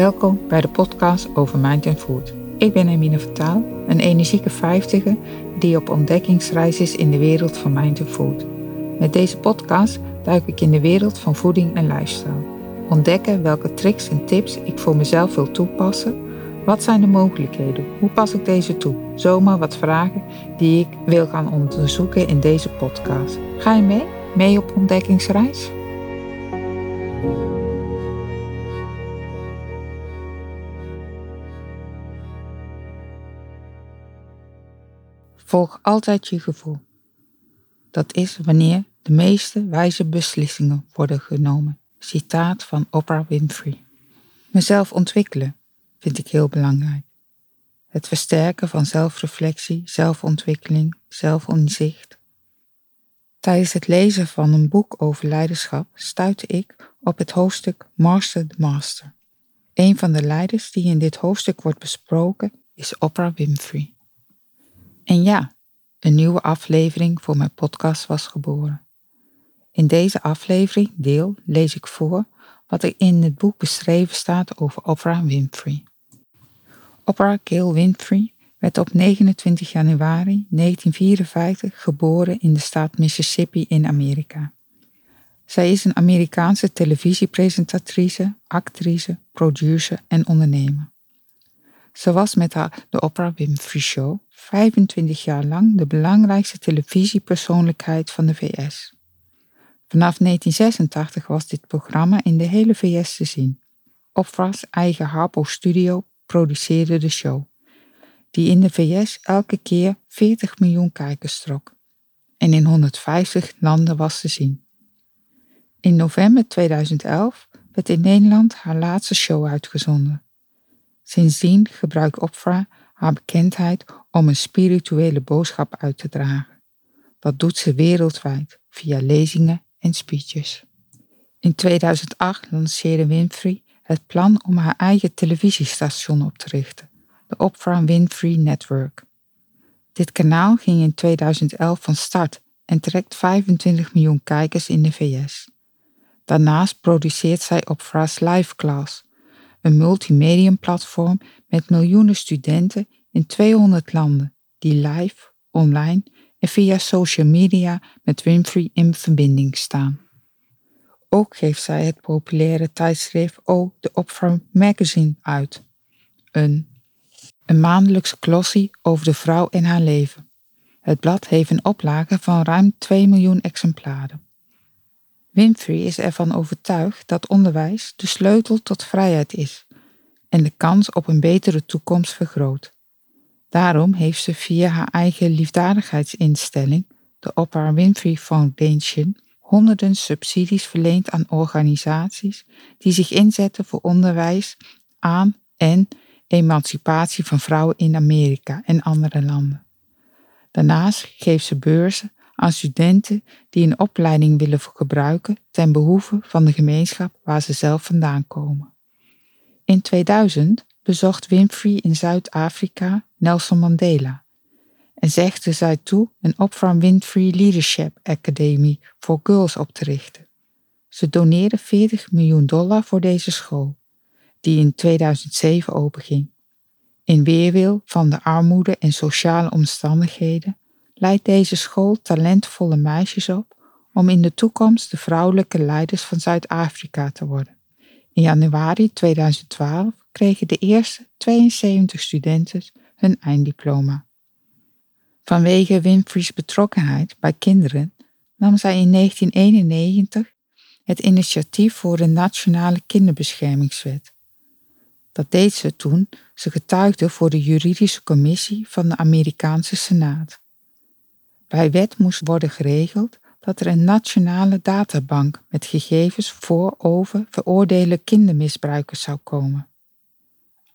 Welkom bij de podcast over Mind and Food. Ik ben Emine Vertaal, een energieke vijftiger die op ontdekkingsreis is in de wereld van Mind and Food. Met deze podcast duik ik in de wereld van voeding en lifestyle. Ontdekken welke tricks en tips ik voor mezelf wil toepassen. Wat zijn de mogelijkheden? Hoe pas ik deze toe? Zomaar wat vragen die ik wil gaan onderzoeken in deze podcast. Ga je mee? Mee op ontdekkingsreis? Volg altijd je gevoel. Dat is wanneer de meeste wijze beslissingen worden genomen. Citaat van Oprah Winfrey. Mezelf ontwikkelen vind ik heel belangrijk. Het versterken van zelfreflectie, zelfontwikkeling, zelfinzicht. Tijdens het lezen van een boek over leiderschap stuitte ik op het hoofdstuk Master the Master. Een van de leiders die in dit hoofdstuk wordt besproken is Oprah Winfrey. En ja, een nieuwe aflevering voor mijn podcast was geboren. In deze aflevering deel lees ik voor wat er in het boek beschreven staat over Oprah Winfrey. Oprah Gail Winfrey werd op 29 januari 1954 geboren in de staat Mississippi in Amerika. Zij is een Amerikaanse televisiepresentatrice, actrice, producer en ondernemer. Ze was met haar de Oprah Winfrey Show 25 jaar lang de belangrijkste televisiepersoonlijkheid van de VS. Vanaf 1986 was dit programma in de hele VS te zien. Oprah's eigen Harpo Studio produceerde de show, die in de VS elke keer 40 miljoen kijkers trok en in 150 landen was te zien. In november 2011 werd in Nederland haar laatste show uitgezonden. Sindsdien gebruikt Oprah haar bekendheid om een spirituele boodschap uit te dragen. Dat doet ze wereldwijd via lezingen en speeches. In 2008 lanceerde Winfrey het plan om haar eigen televisiestation op te richten, de Oprah Winfrey Network. Dit kanaal ging in 2011 van start en trekt 25 miljoen kijkers in de VS. Daarnaast produceert zij Oprah's Live Class, een multimedium platform met miljoenen studenten in 200 landen die live, online en via social media met Winfrey in verbinding staan. Ook geeft zij het populaire tijdschrift O The Oprah Magazine uit. Een, een maandelijkse glossie over de vrouw en haar leven. Het blad heeft een oplage van ruim 2 miljoen exemplaren. Winfrey is ervan overtuigd dat onderwijs de sleutel tot vrijheid is en de kans op een betere toekomst vergroot. Daarom heeft ze via haar eigen liefdadigheidsinstelling, de Oprah Winfrey Foundation, honderden subsidies verleend aan organisaties die zich inzetten voor onderwijs aan en emancipatie van vrouwen in Amerika en andere landen. Daarnaast geeft ze beurzen aan studenten die een opleiding willen gebruiken ten behoeve van de gemeenschap waar ze zelf vandaan komen. In 2000 bezocht Winfrey in Zuid-Afrika Nelson Mandela en zegde zij toe een Oprah Winfrey Leadership Academy voor girls op te richten. Ze doneerde 40 miljoen dollar voor deze school, die in 2007 openging. In weerwil van de armoede en sociale omstandigheden leidt deze school talentvolle meisjes op om in de toekomst de vrouwelijke leiders van Zuid-Afrika te worden. In januari 2012 kregen de eerste 72 studenten hun einddiploma. Vanwege Winfrey's betrokkenheid bij kinderen nam zij in 1991 het initiatief voor de Nationale Kinderbeschermingswet. Dat deed ze toen ze getuigde voor de juridische commissie van de Amerikaanse Senaat. Bij wet moest worden geregeld dat er een nationale databank met gegevens voor over veroordeelde kindermisbruikers zou komen.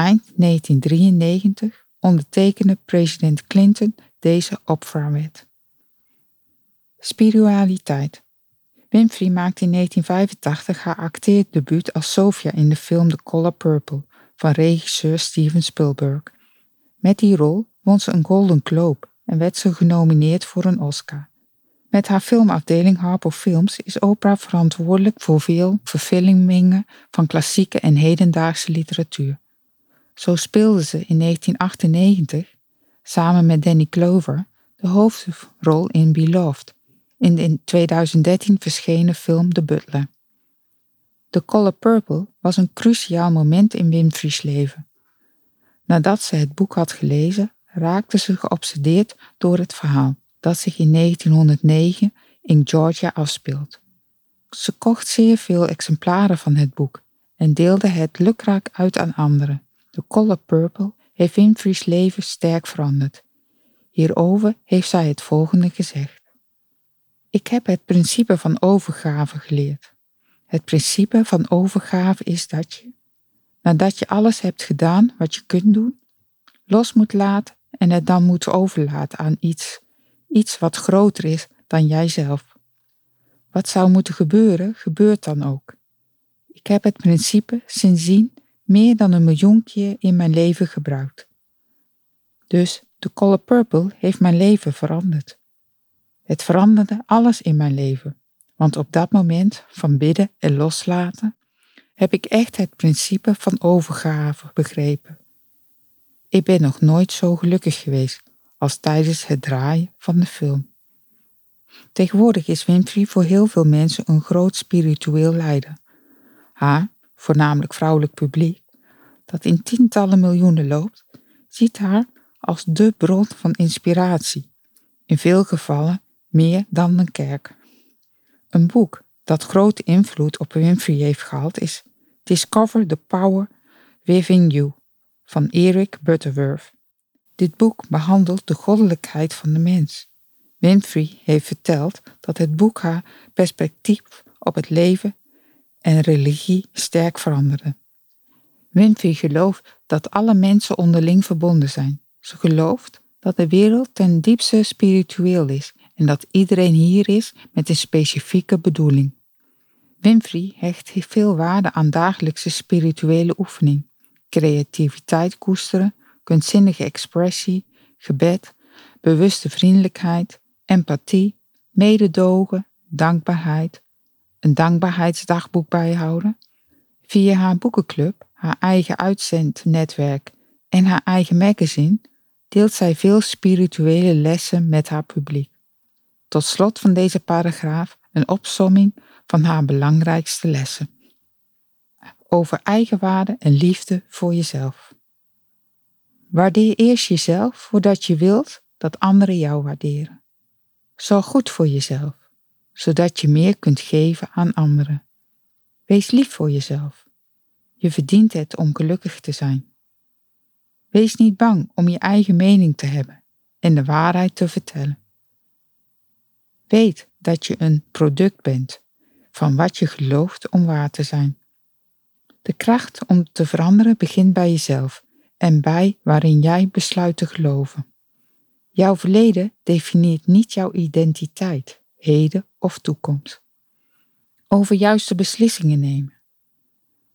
Eind 1993 ondertekende president Clinton deze Oprah-wet. Spiritualiteit. Winfrey maakte in 1985 haar acteerdebuut als Sophia in de film The Color Purple van regisseur Steven Spielberg. Met die rol won ze een Golden Globe en werd ze genomineerd voor een Oscar. Met haar filmafdeling Harpo Films is Oprah verantwoordelijk voor veel verfilmingen van klassieke en hedendaagse literatuur. Zo speelde ze in 1998 samen met Danny Clover de hoofdrol in Beloved, in de in 2013 verschenen film The Butler. The Color Purple was een cruciaal moment in Winfrey's leven. Nadat ze het boek had gelezen, raakte ze geobsedeerd door het verhaal dat zich in 1909 in Georgia afspeelt. Ze kocht zeer veel exemplaren van het boek en deelde het lukraak uit aan anderen. Color Purple heeft Winfrey's leven sterk veranderd. Hierover heeft zij het volgende gezegd. Ik heb het principe van overgave geleerd. Het principe van overgave is dat je, nadat je alles hebt gedaan wat je kunt doen, los moet laten en het dan moet overlaten aan iets, iets wat groter is dan jijzelf. Wat zou moeten gebeuren, gebeurt dan ook. Ik heb het principe sindsdien meer dan een miljoen keer in mijn leven gebruikt. Dus de Color Purple heeft mijn leven veranderd. Het veranderde alles in mijn leven, want op dat moment van bidden en loslaten heb ik echt het principe van overgave begrepen. Ik ben nog nooit zo gelukkig geweest als tijdens het draaien van de film. Tegenwoordig is Winfrey voor heel veel mensen een groot spiritueel leider. Haar, voornamelijk vrouwelijk publiek, dat in tientallen miljoenen loopt, ziet haar als de bron van inspiratie, in veel gevallen meer dan een kerk. Een boek dat grote invloed op Winfrey heeft gehad is Discover the Power Within You van Eric Butterworth. Dit boek behandelt de goddelijkheid van de mens. Winfrey heeft verteld dat het boek haar perspectief op het leven en religie sterk veranderde. Winfrey gelooft dat alle mensen onderling verbonden zijn. Ze gelooft dat de wereld ten diepste spiritueel is en dat iedereen hier is met een specifieke bedoeling. Winfrey hecht veel waarde aan dagelijkse spirituele oefening, creativiteit koesteren, kunstzinnige expressie, gebed, bewuste vriendelijkheid, empathie, mededogen, dankbaarheid, een dankbaarheidsdagboek bijhouden. Via haar boekenclub, haar eigen uitzendnetwerk en haar eigen magazine deelt zij veel spirituele lessen met haar publiek. Tot slot van deze paragraaf een opsomming van haar belangrijkste lessen. Over eigenwaarde en liefde voor jezelf. Waardeer eerst jezelf voordat je wilt dat anderen jou waarderen. Zorg goed voor jezelf, zodat je meer kunt geven aan anderen. Wees lief voor jezelf. Je verdient het om gelukkig te zijn. Wees niet bang om je eigen mening te hebben en de waarheid te vertellen. Weet dat je een product bent van wat je gelooft om waar te zijn. De kracht om te veranderen begint bij jezelf en bij waarin jij besluit te geloven. Jouw verleden definieert niet jouw identiteit, heden of toekomst. Over juiste beslissingen nemen.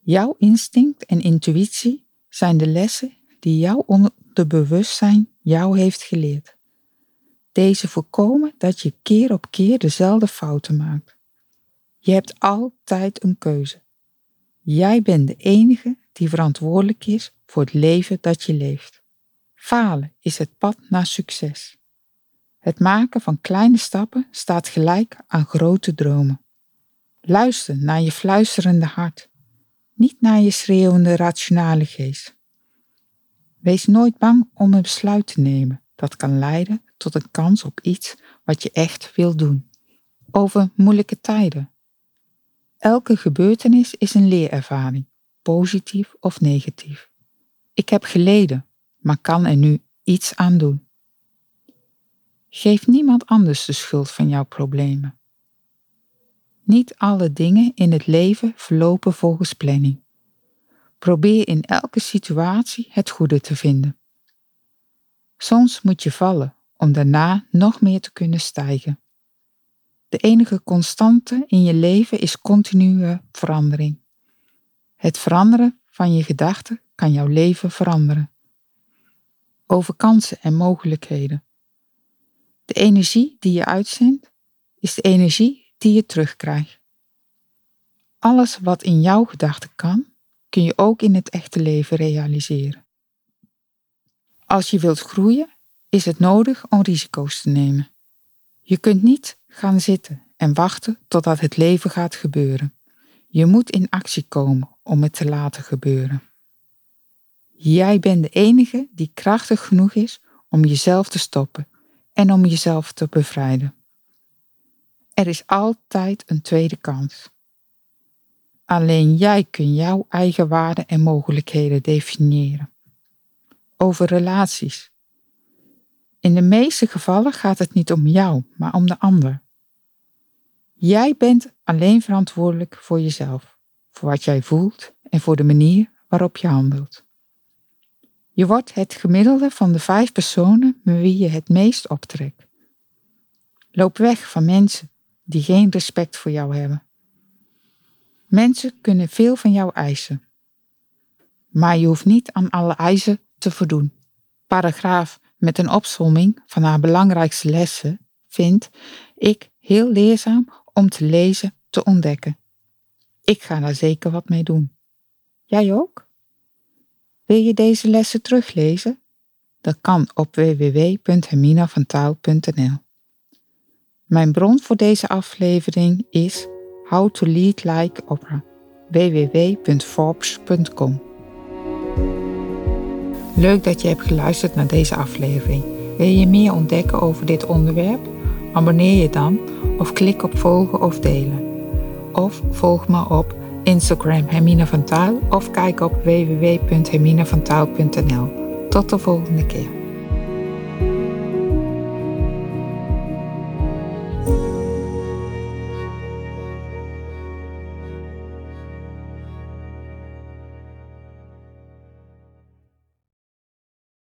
Jouw instinct en intuïtie zijn de lessen die jouw onderbewustzijn jou heeft geleerd. Deze voorkomen dat je keer op keer dezelfde fouten maakt. Je hebt altijd een keuze. Jij bent de enige die verantwoordelijk is voor het leven dat je leeft. Falen is het pad naar succes. Het maken van kleine stappen staat gelijk aan grote dromen. Luister naar je fluisterende hart, niet naar je schreeuwende rationale geest. Wees nooit bang om een besluit te nemen dat kan leiden tot een kans op iets wat je echt wil doen. Over moeilijke tijden. Elke gebeurtenis is een leerervaring, positief of negatief. Ik heb geleden, maar kan er nu iets aan doen. Geef niemand anders de schuld van jouw problemen. Niet alle dingen in het leven verlopen volgens planning. Probeer in elke situatie het goede te vinden. Soms moet je vallen om daarna nog meer te kunnen stijgen. De enige constante in je leven is continue verandering. Het veranderen van je gedachten kan jouw leven veranderen. Over kansen en mogelijkheden. De energie die je uitzendt is de energie die je terugkrijgt. Alles wat in jouw gedachten kan, kun je ook in het echte leven realiseren. Als je wilt groeien, is het nodig om risico's te nemen. Je kunt niet gaan zitten en wachten totdat het leven gaat gebeuren. Je moet in actie komen om het te laten gebeuren. Jij bent de enige die krachtig genoeg is om jezelf te stoppen en om jezelf te bevrijden. Er is altijd een tweede kans. Alleen jij kunt jouw eigen waarden en mogelijkheden definiëren. Over relaties. In de meeste gevallen gaat het niet om jou, maar om de ander. Jij bent alleen verantwoordelijk voor jezelf, voor wat jij voelt en voor de manier waarop je handelt. Je wordt het gemiddelde van de vijf personen met wie je het meest optrekt. Loop weg van mensen die geen respect voor jou hebben. Mensen kunnen veel van jou eisen. Maar je hoeft niet aan alle eisen te voldoen. Paragraaf met een opsomming van haar belangrijkste lessen vind ik heel leerzaam om te lezen, te ontdekken. Ik ga daar zeker wat mee doen. Jij ook? Wil je deze lessen teruglezen? Dat kan op www.herminavantaal.nl. Mijn bron voor deze aflevering is How to Lead Like Opera www.forbes.com. Leuk dat je hebt geluisterd naar deze aflevering. Wil je meer ontdekken over dit onderwerp? Abonneer je dan of klik op volgen of delen. Of volg me op Instagram Hermine van Taal of kijk op www.herminavantaal.nl. Tot de volgende keer.